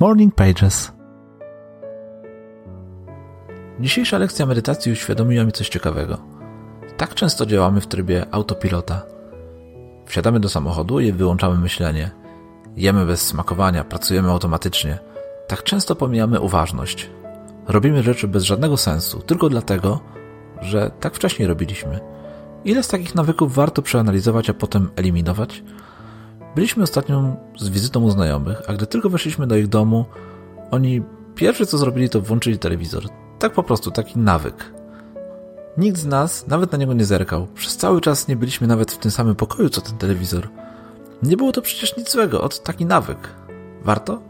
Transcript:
Morning Pages. Dzisiejsza lekcja medytacji uświadomiła mi coś ciekawego. Tak często działamy w trybie autopilota. Wsiadamy do samochodu i wyłączamy myślenie. Jemy bez smakowania, pracujemy automatycznie. Tak często pomijamy uważność. Robimy rzeczy bez żadnego sensu, tylko dlatego, że tak wcześniej robiliśmy. Ile z takich nawyków warto przeanalizować, a potem eliminować? Byliśmy ostatnio z wizytą u znajomych, a gdy tylko weszliśmy do ich domu, oni pierwsze co zrobili to włączyli telewizor. Tak po prostu, taki nawyk. Nikt z nas nawet na niego nie zerkał. Przez cały czas nie byliśmy nawet w tym samym pokoju co ten telewizor. Nie było to przecież nic złego, od taki nawyk. Warto?